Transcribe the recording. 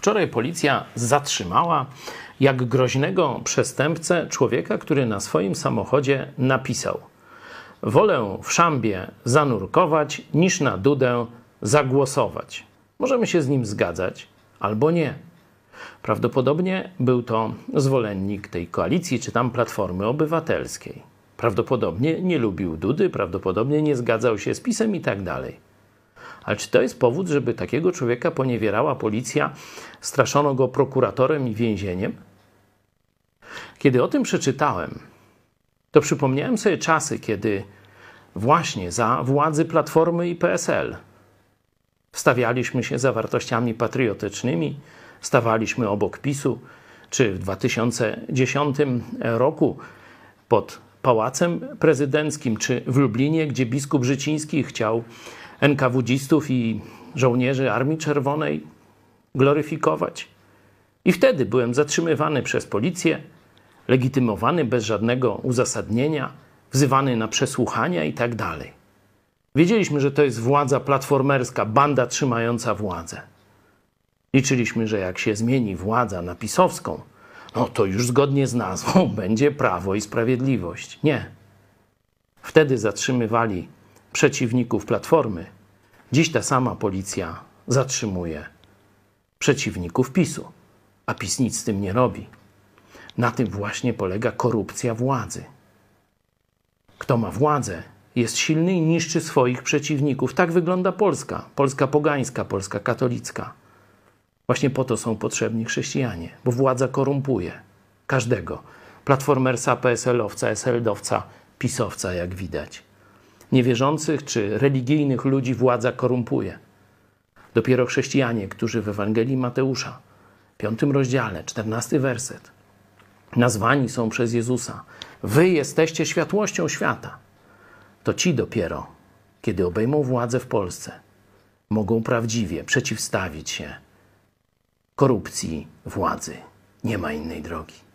Wczoraj policja zatrzymała jak groźnego przestępcę człowieka, który na swoim samochodzie napisał: Wolę w szambie zanurkować, niż na dudę zagłosować. Możemy się z nim zgadzać albo nie. Prawdopodobnie był to zwolennik tej koalicji czy tam Platformy Obywatelskiej. Prawdopodobnie nie lubił Dudy, prawdopodobnie nie zgadzał się z pisem i tak dalej. Ale czy to jest powód, żeby takiego człowieka poniewierała policja, straszono go prokuratorem i więzieniem? Kiedy o tym przeczytałem, to przypomniałem sobie czasy, kiedy właśnie za władzy Platformy i PSL wstawialiśmy się za wartościami patriotycznymi, stawaliśmy obok PiSu, czy w 2010 roku pod Pałacem Prezydenckim, czy w Lublinie, gdzie biskup Życiński chciał NKWDzistów i żołnierzy Armii Czerwonej gloryfikować. I wtedy byłem zatrzymywany przez policję, legitymowany bez żadnego uzasadnienia, wzywany na przesłuchania i tak. Wiedzieliśmy, że to jest władza platformerska, banda trzymająca władzę. Liczyliśmy, że jak się zmieni władza na pisowską, no to już zgodnie z nazwą będzie prawo i sprawiedliwość. Nie. Wtedy zatrzymywali przeciwników Platformy. Dziś ta sama policja zatrzymuje przeciwników PiSu, a PiS nic z tym nie robi. Na tym właśnie polega korupcja władzy. Kto ma władzę, jest silny i niszczy swoich przeciwników. Tak wygląda Polska. Polska pogańska, Polska katolicka. Właśnie po to są potrzebni chrześcijanie, bo władza korumpuje każdego. Platformersa, PSL-owca, SLD-owca, pisowca, jak widać. Niewierzących czy religijnych ludzi władza korumpuje. Dopiero chrześcijanie, którzy w Ewangelii Mateusza, piątym rozdziale, czternasty werset, nazwani są przez Jezusa, wy jesteście światłością świata. To ci dopiero, kiedy obejmą władzę w Polsce, mogą prawdziwie przeciwstawić się korupcji władzy. Nie ma innej drogi.